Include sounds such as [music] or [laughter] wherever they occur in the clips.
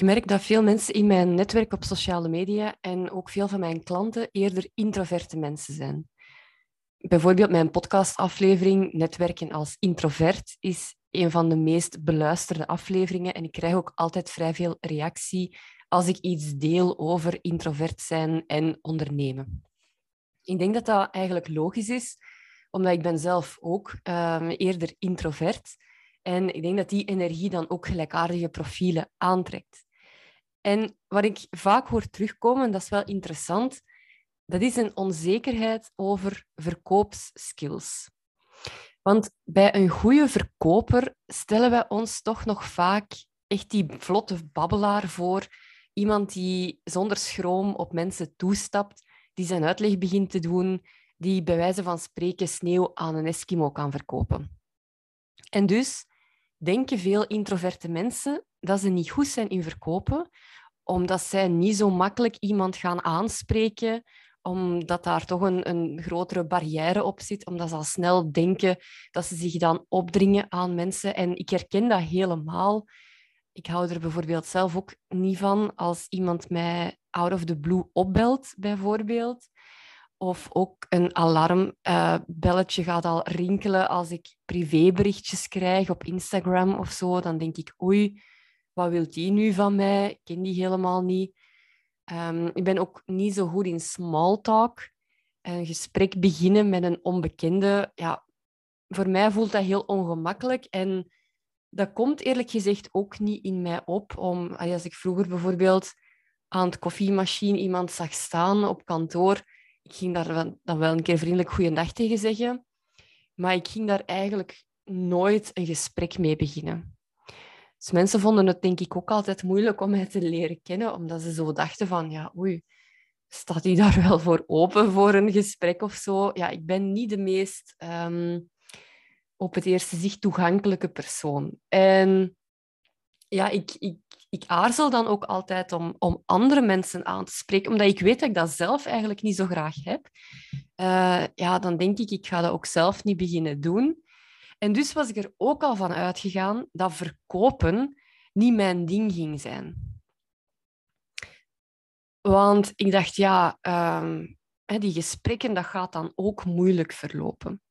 Ik merk dat veel mensen in mijn netwerk op sociale media en ook veel van mijn klanten eerder introverte mensen zijn. Bijvoorbeeld mijn podcastaflevering Netwerken als introvert is een van de meest beluisterde afleveringen en ik krijg ook altijd vrij veel reactie als ik iets deel over introvert zijn en ondernemen. Ik denk dat dat eigenlijk logisch is, omdat ik ben zelf ook um, eerder introvert. En ik denk dat die energie dan ook gelijkaardige profielen aantrekt. En wat ik vaak hoor terugkomen, dat is wel interessant, dat is een onzekerheid over verkoopskills. Want bij een goede verkoper stellen wij ons toch nog vaak echt die vlotte babbelaar voor. Iemand die zonder schroom op mensen toestapt, die zijn uitleg begint te doen, die bij wijze van spreken sneeuw aan een Eskimo kan verkopen. En dus denken veel introverte mensen dat ze niet goed zijn in verkopen, omdat zij niet zo makkelijk iemand gaan aanspreken, omdat daar toch een, een grotere barrière op zit, omdat ze al snel denken dat ze zich dan opdringen aan mensen. En ik herken dat helemaal. Ik hou er bijvoorbeeld zelf ook niet van als iemand mij out of the blue opbelt, bijvoorbeeld. Of ook een alarmbelletje uh, gaat al rinkelen als ik privéberichtjes krijg op Instagram of zo. Dan denk ik, oei, wat wil die nu van mij? Ik ken die helemaal niet. Um, ik ben ook niet zo goed in small talk. Een gesprek beginnen met een onbekende, ja, voor mij voelt dat heel ongemakkelijk. En dat komt eerlijk gezegd ook niet in mij op. Om, als ik vroeger bijvoorbeeld aan het koffiemachine iemand zag staan op kantoor, ik ging daar dan wel een keer vriendelijk goeiedag tegen zeggen. Maar ik ging daar eigenlijk nooit een gesprek mee beginnen. Dus mensen vonden het denk ik ook altijd moeilijk om mij te leren kennen, omdat ze zo dachten van, ja, oei, staat hij daar [laughs] wel voor open voor een gesprek of zo? Ja, ik ben niet de meest um, op het eerste zicht toegankelijke persoon. En ja, ik, ik, ik aarzel dan ook altijd om, om andere mensen aan te spreken, omdat ik weet dat ik dat zelf eigenlijk niet zo graag heb. Uh, ja, dan denk ik, ik ga dat ook zelf niet beginnen doen. En dus was ik er ook al van uitgegaan dat verkopen niet mijn ding ging zijn. Want ik dacht, ja, um, die gesprekken, dat gaat dan ook moeilijk verlopen.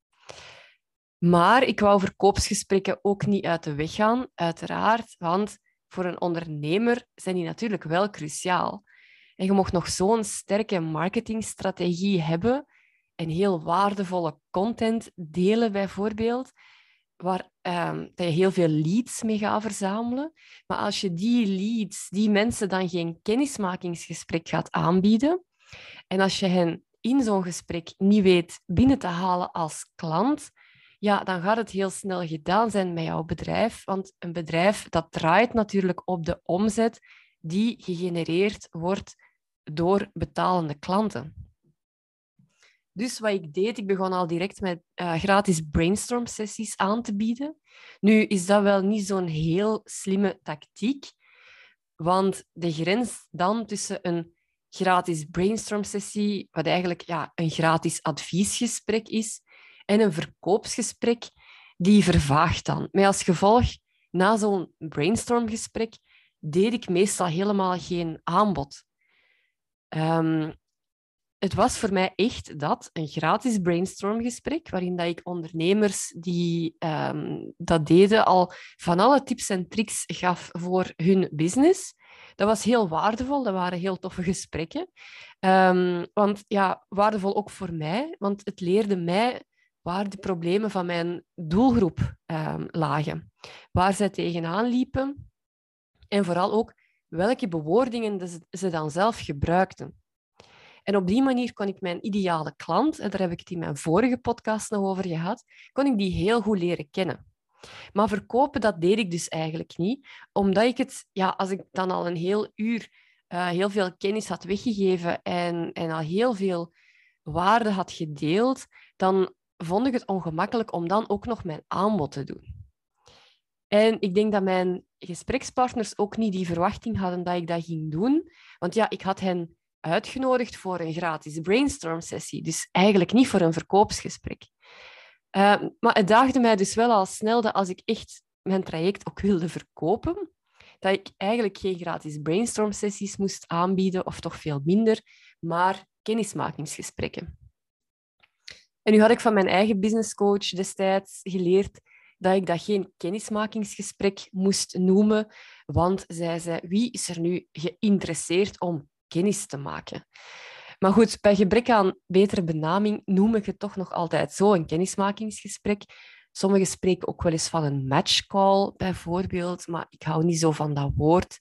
Maar ik wou verkoopsgesprekken ook niet uit de weg gaan, uiteraard, want voor een ondernemer zijn die natuurlijk wel cruciaal. En je mocht nog zo'n sterke marketingstrategie hebben en heel waardevolle content delen, bijvoorbeeld, waar um, dat je heel veel leads mee gaat verzamelen. Maar als je die leads, die mensen dan geen kennismakingsgesprek gaat aanbieden, en als je hen in zo'n gesprek niet weet binnen te halen als klant, ja, dan gaat het heel snel gedaan zijn met jouw bedrijf. Want een bedrijf dat draait natuurlijk op de omzet die gegenereerd wordt door betalende klanten. Dus wat ik deed, ik begon al direct met uh, gratis brainstorm-sessies aan te bieden. Nu is dat wel niet zo'n heel slimme tactiek, want de grens dan tussen een gratis brainstorm-sessie, wat eigenlijk ja, een gratis adviesgesprek is, en een verkoopsgesprek, die vervaagt dan. Met als gevolg, na zo'n brainstormgesprek deed ik meestal helemaal geen aanbod. Um, het was voor mij echt dat, een gratis brainstormgesprek, waarin dat ik ondernemers die um, dat deden al van alle tips en tricks gaf voor hun business. Dat was heel waardevol, dat waren heel toffe gesprekken. Um, want ja, waardevol ook voor mij, want het leerde mij waar de problemen van mijn doelgroep um, lagen, waar zij tegenaan liepen en vooral ook welke bewoordingen ze dan zelf gebruikten. En op die manier kon ik mijn ideale klant, en daar heb ik het in mijn vorige podcast nog over gehad, kon ik die heel goed leren kennen. Maar verkopen, dat deed ik dus eigenlijk niet, omdat ik het, ja, als ik dan al een heel uur uh, heel veel kennis had weggegeven en, en al heel veel waarde had gedeeld, dan vond ik het ongemakkelijk om dan ook nog mijn aanbod te doen. En ik denk dat mijn gesprekspartners ook niet die verwachting hadden dat ik dat ging doen. Want ja, ik had hen uitgenodigd voor een gratis brainstorm-sessie. Dus eigenlijk niet voor een verkoopsgesprek. Uh, maar het daagde mij dus wel al snel dat als ik echt mijn traject ook wilde verkopen, dat ik eigenlijk geen gratis brainstorm sessies moest aanbieden, of toch veel minder, maar kennismakingsgesprekken. En nu had ik van mijn eigen businesscoach destijds geleerd dat ik dat geen kennismakingsgesprek moest noemen, want zij zei, wie is er nu geïnteresseerd om kennis te maken? Maar goed, bij gebrek aan betere benaming noem ik het toch nog altijd zo, een kennismakingsgesprek. Sommigen spreken ook wel eens van een matchcall, bijvoorbeeld, maar ik hou niet zo van dat woord.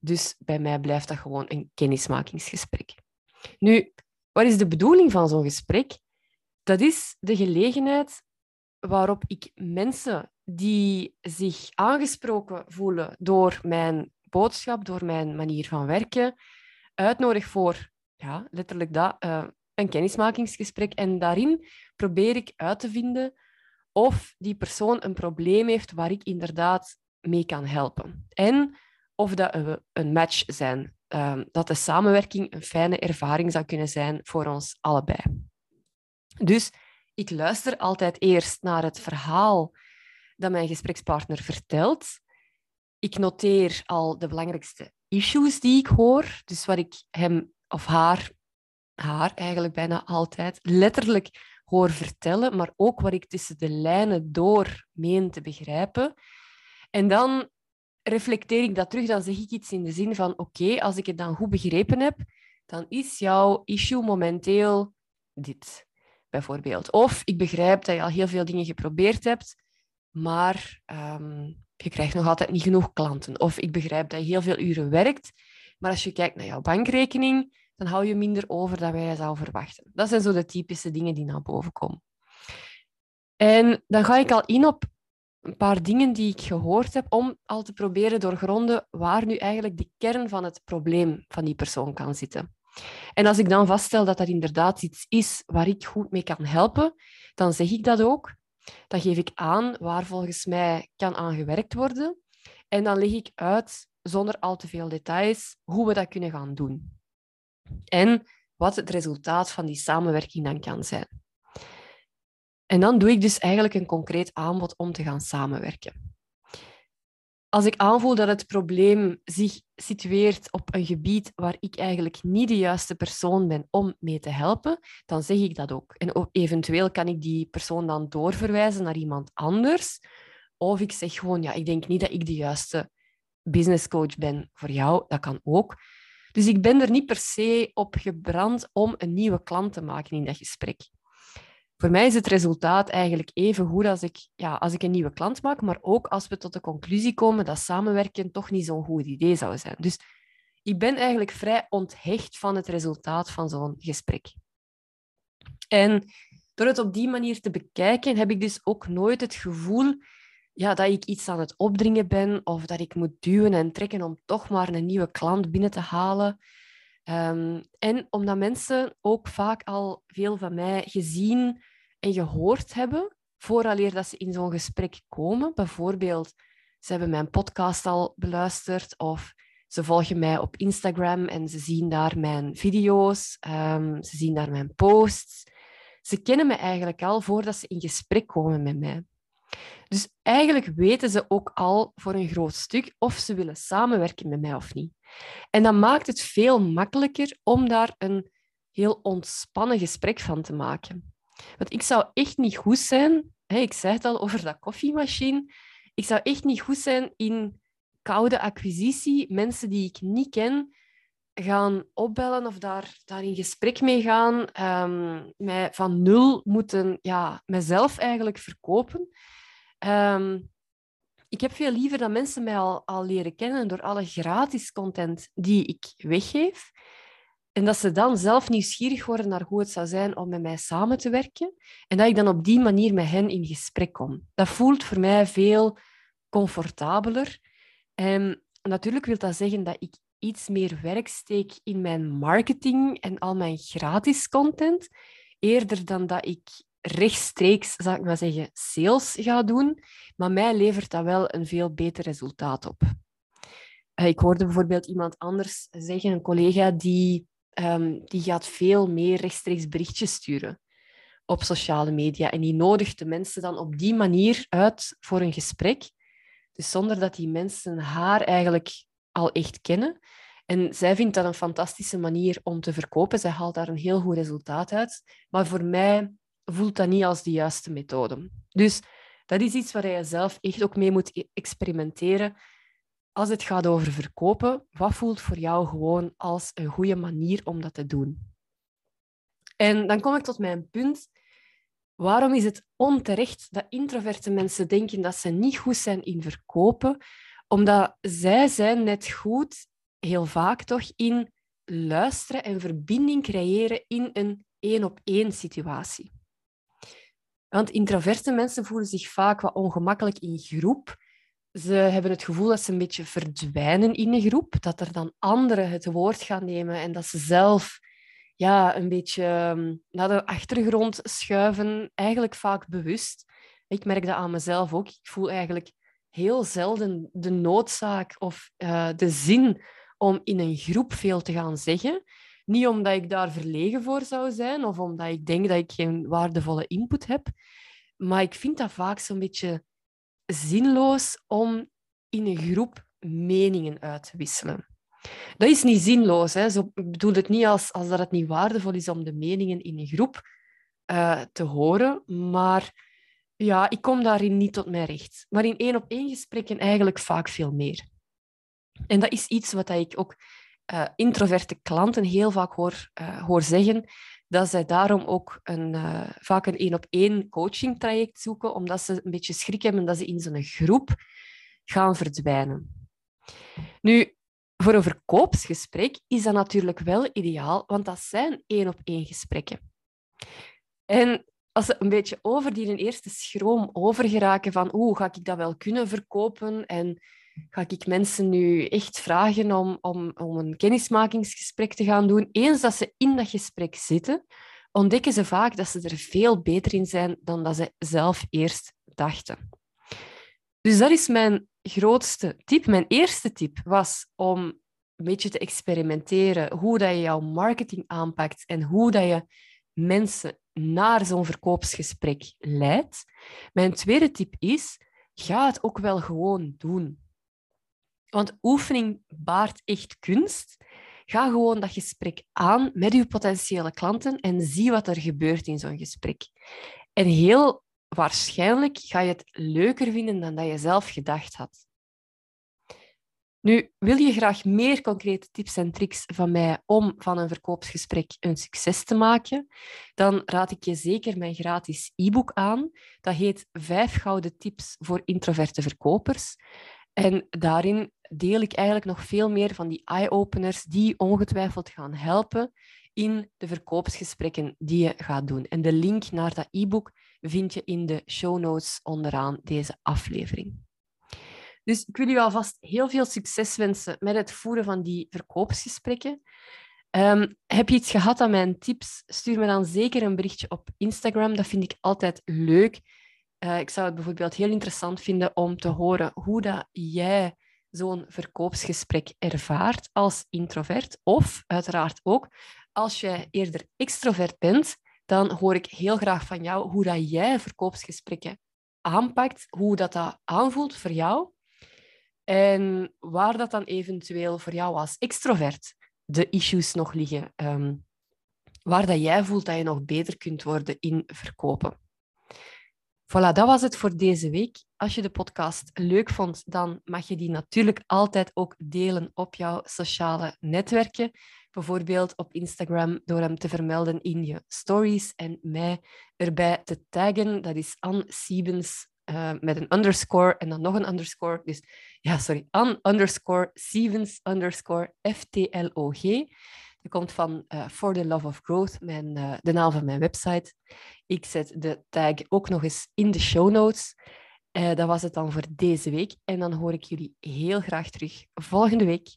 Dus bij mij blijft dat gewoon een kennismakingsgesprek. Nu, wat is de bedoeling van zo'n gesprek? Dat is de gelegenheid waarop ik mensen die zich aangesproken voelen door mijn boodschap, door mijn manier van werken, uitnodig voor ja, letterlijk dat, uh, een kennismakingsgesprek. En daarin probeer ik uit te vinden of die persoon een probleem heeft waar ik inderdaad mee kan helpen. En of dat we een match zijn. Uh, dat de samenwerking een fijne ervaring zou kunnen zijn voor ons allebei. Dus ik luister altijd eerst naar het verhaal dat mijn gesprekspartner vertelt. Ik noteer al de belangrijkste issues die ik hoor, dus wat ik hem of haar, haar eigenlijk bijna altijd, letterlijk hoor vertellen, maar ook wat ik tussen de lijnen door meen te begrijpen. En dan reflecteer ik dat terug, dan zeg ik iets in de zin van oké, als ik het dan goed begrepen heb, dan is jouw issue momenteel dit bijvoorbeeld. Of ik begrijp dat je al heel veel dingen geprobeerd hebt, maar um, je krijgt nog altijd niet genoeg klanten. Of ik begrijp dat je heel veel uren werkt, maar als je kijkt naar jouw bankrekening, dan hou je minder over dan wij zou verwachten. Dat zijn zo de typische dingen die naar boven komen. En dan ga ik al in op een paar dingen die ik gehoord heb om al te proberen doorgronden waar nu eigenlijk de kern van het probleem van die persoon kan zitten. En als ik dan vaststel dat dat inderdaad iets is waar ik goed mee kan helpen, dan zeg ik dat ook. Dan geef ik aan waar volgens mij kan aan gewerkt worden. En dan leg ik uit, zonder al te veel details, hoe we dat kunnen gaan doen. En wat het resultaat van die samenwerking dan kan zijn. En dan doe ik dus eigenlijk een concreet aanbod om te gaan samenwerken als ik aanvoel dat het probleem zich situeert op een gebied waar ik eigenlijk niet de juiste persoon ben om mee te helpen, dan zeg ik dat ook. En eventueel kan ik die persoon dan doorverwijzen naar iemand anders. Of ik zeg gewoon, ja, ik denk niet dat ik de juiste business coach ben voor jou. Dat kan ook. Dus ik ben er niet per se op gebrand om een nieuwe klant te maken in dat gesprek voor mij is het resultaat eigenlijk even goed als ik, ja, als ik een nieuwe klant maak, maar ook als we tot de conclusie komen dat samenwerken toch niet zo'n goed idee zou zijn. Dus ik ben eigenlijk vrij onthecht van het resultaat van zo'n gesprek. En door het op die manier te bekijken, heb ik dus ook nooit het gevoel ja, dat ik iets aan het opdringen ben of dat ik moet duwen en trekken om toch maar een nieuwe klant binnen te halen. Um, en omdat mensen ook vaak al veel van mij gezien en gehoord hebben, vooraleer dat ze in zo'n gesprek komen. Bijvoorbeeld, ze hebben mijn podcast al beluisterd of ze volgen mij op Instagram en ze zien daar mijn video's, um, ze zien daar mijn posts. Ze kennen me eigenlijk al voordat ze in gesprek komen met mij. Dus eigenlijk weten ze ook al voor een groot stuk of ze willen samenwerken met mij of niet. En dat maakt het veel makkelijker om daar een heel ontspannen gesprek van te maken. Want ik zou echt niet goed zijn, hè, ik zei het al over dat koffiemachine, ik zou echt niet goed zijn in koude acquisitie, mensen die ik niet ken, gaan opbellen of daar, in gesprek mee gaan, um, mij van nul moeten ja, mezelf eigenlijk verkopen. Ehm, ik heb veel liever dat mensen mij al, al leren kennen door alle gratis content die ik weggeef. En dat ze dan zelf nieuwsgierig worden naar hoe het zou zijn om met mij samen te werken. En dat ik dan op die manier met hen in gesprek kom. Dat voelt voor mij veel comfortabeler. En natuurlijk wil dat zeggen dat ik iets meer werk steek in mijn marketing en al mijn gratis content, eerder dan dat ik rechtstreeks, zou ik maar zeggen, sales ga doen. Maar mij levert dat wel een veel beter resultaat op. Eh, ik hoorde bijvoorbeeld iemand anders zeggen, een collega, die, um, die gaat veel meer rechtstreeks berichtjes sturen op sociale media. En die nodigt de mensen dan op die manier uit voor een gesprek. Dus zonder dat die mensen haar eigenlijk al echt kennen. En zij vindt dat een fantastische manier om te verkopen. Zij haalt daar een heel goed resultaat uit. Maar voor mij voelt dat niet als de juiste methode. Dus dat is iets waar je zelf echt ook mee moet e- experimenteren. Als het gaat over verkopen, wat voelt voor jou gewoon als een goede manier om dat te doen? En dan kom ik tot mijn punt. Waarom is het onterecht dat introverte mensen denken dat ze niet goed zijn in verkopen? Omdat zij zijn net goed, heel vaak toch, in luisteren en verbinding creëren in een één-op-één situatie. Want introverte mensen voelen zich vaak wat ongemakkelijk in groep. Ze hebben het gevoel dat ze een beetje verdwijnen in een groep, dat er dan anderen het woord gaan nemen en dat ze zelf ja, een beetje ehm, naar de achtergrond schuiven, eigenlijk vaak bewust. Ik merk dat aan mezelf ook. Ik voel eigenlijk heel zelden de noodzaak of uh, de zin om in een groep veel te gaan zeggen. Niet omdat ik daar verlegen voor zou zijn of omdat ik denk dat ik geen waardevolle input heb. Maar ik vind dat vaak zo'n beetje zinloos om in een groep meningen uit te wisselen. Dat is niet zinloos. Hè. Zo, ik bedoel het niet als, als dat het niet waardevol is om de meningen in een groep uh, te horen. Maar ja, ik kom daarin niet tot mijn recht. Maar in één op één gesprekken eigenlijk vaak veel meer. En dat is iets wat ik ook uh, introverte klanten heel vaak hoor, uh, hoor zeggen, dat zij daarom ook een, uh, vaak een één-op-één coaching traject zoeken, omdat ze een beetje schrik hebben dat ze in zo'n groep gaan verdwijnen. Nu, voor een verkoopsgesprek is dat natuurlijk wel ideaal, want dat zijn één-op-één gesprekken. En als ze een beetje over die eerste schroom overgeraken van hoe ga ik dat wel kunnen verkopen en ga ik mensen nu echt vragen om, om, om een kennismakingsgesprek te gaan doen. Eens dat ze in dat gesprek zitten, ontdekken ze vaak dat ze er veel beter in zijn dan dat ze zelf eerst dachten. Dus dat is mijn grootste tip. Mijn eerste tip was om een beetje te experimenteren hoe dat je jouw marketing aanpakt en hoe dat je mensen naar zo'n verkoopsgesprek leidt. Mijn tweede tip is, ga het ook wel gewoon doen. Want oefening baart echt kunst. Ga gewoon dat gesprek aan met je potentiële klanten en zie wat er gebeurt in zo'n gesprek. En heel waarschijnlijk ga je het leuker vinden dan dat je zelf gedacht had. Nu, wil je graag meer concrete tips en tricks van mij om van een verkoopsgesprek een succes te maken? Dan raad ik je zeker mijn gratis e-book aan. Dat heet Vijf gouden tips voor introverte verkopers. En daarin deel ik eigenlijk nog veel meer van die eye-openers die ongetwijfeld gaan helpen in de verkoopsgesprekken die je gaat doen. En de link naar dat e-book vind je in de show notes onderaan deze aflevering. Dus ik wil u alvast heel veel succes wensen met het voeren van die verkoopsgesprekken. Um, heb je iets gehad aan mijn tips? Stuur me dan zeker een berichtje op Instagram. Dat vind ik altijd leuk. Uh, ik zou het bijvoorbeeld heel interessant vinden om te horen hoe dat jij zo'n verkoopsgesprek ervaart als introvert. Of uiteraard ook als jij eerder extrovert bent, dan hoor ik heel graag van jou hoe dat jij verkoopsgesprekken aanpakt, hoe dat, dat aanvoelt voor jou. En waar dat dan eventueel voor jou als extrovert de issues nog liggen. Um, waar dat jij voelt dat je nog beter kunt worden in verkopen. Voilà, dat was het voor deze week. Als je de podcast leuk vond, dan mag je die natuurlijk altijd ook delen op jouw sociale netwerken. Bijvoorbeeld op Instagram door hem te vermelden in je stories en mij erbij te taggen. Dat is Anne Siebens uh, met een underscore en dan nog een underscore. Dus ja, sorry, Anne underscore Siebens underscore FTLOG. Dat komt van uh, For the Love of Growth, mijn, uh, de naam van mijn website. Ik zet de tag ook nog eens in de show notes. Uh, dat was het dan voor deze week. En dan hoor ik jullie heel graag terug volgende week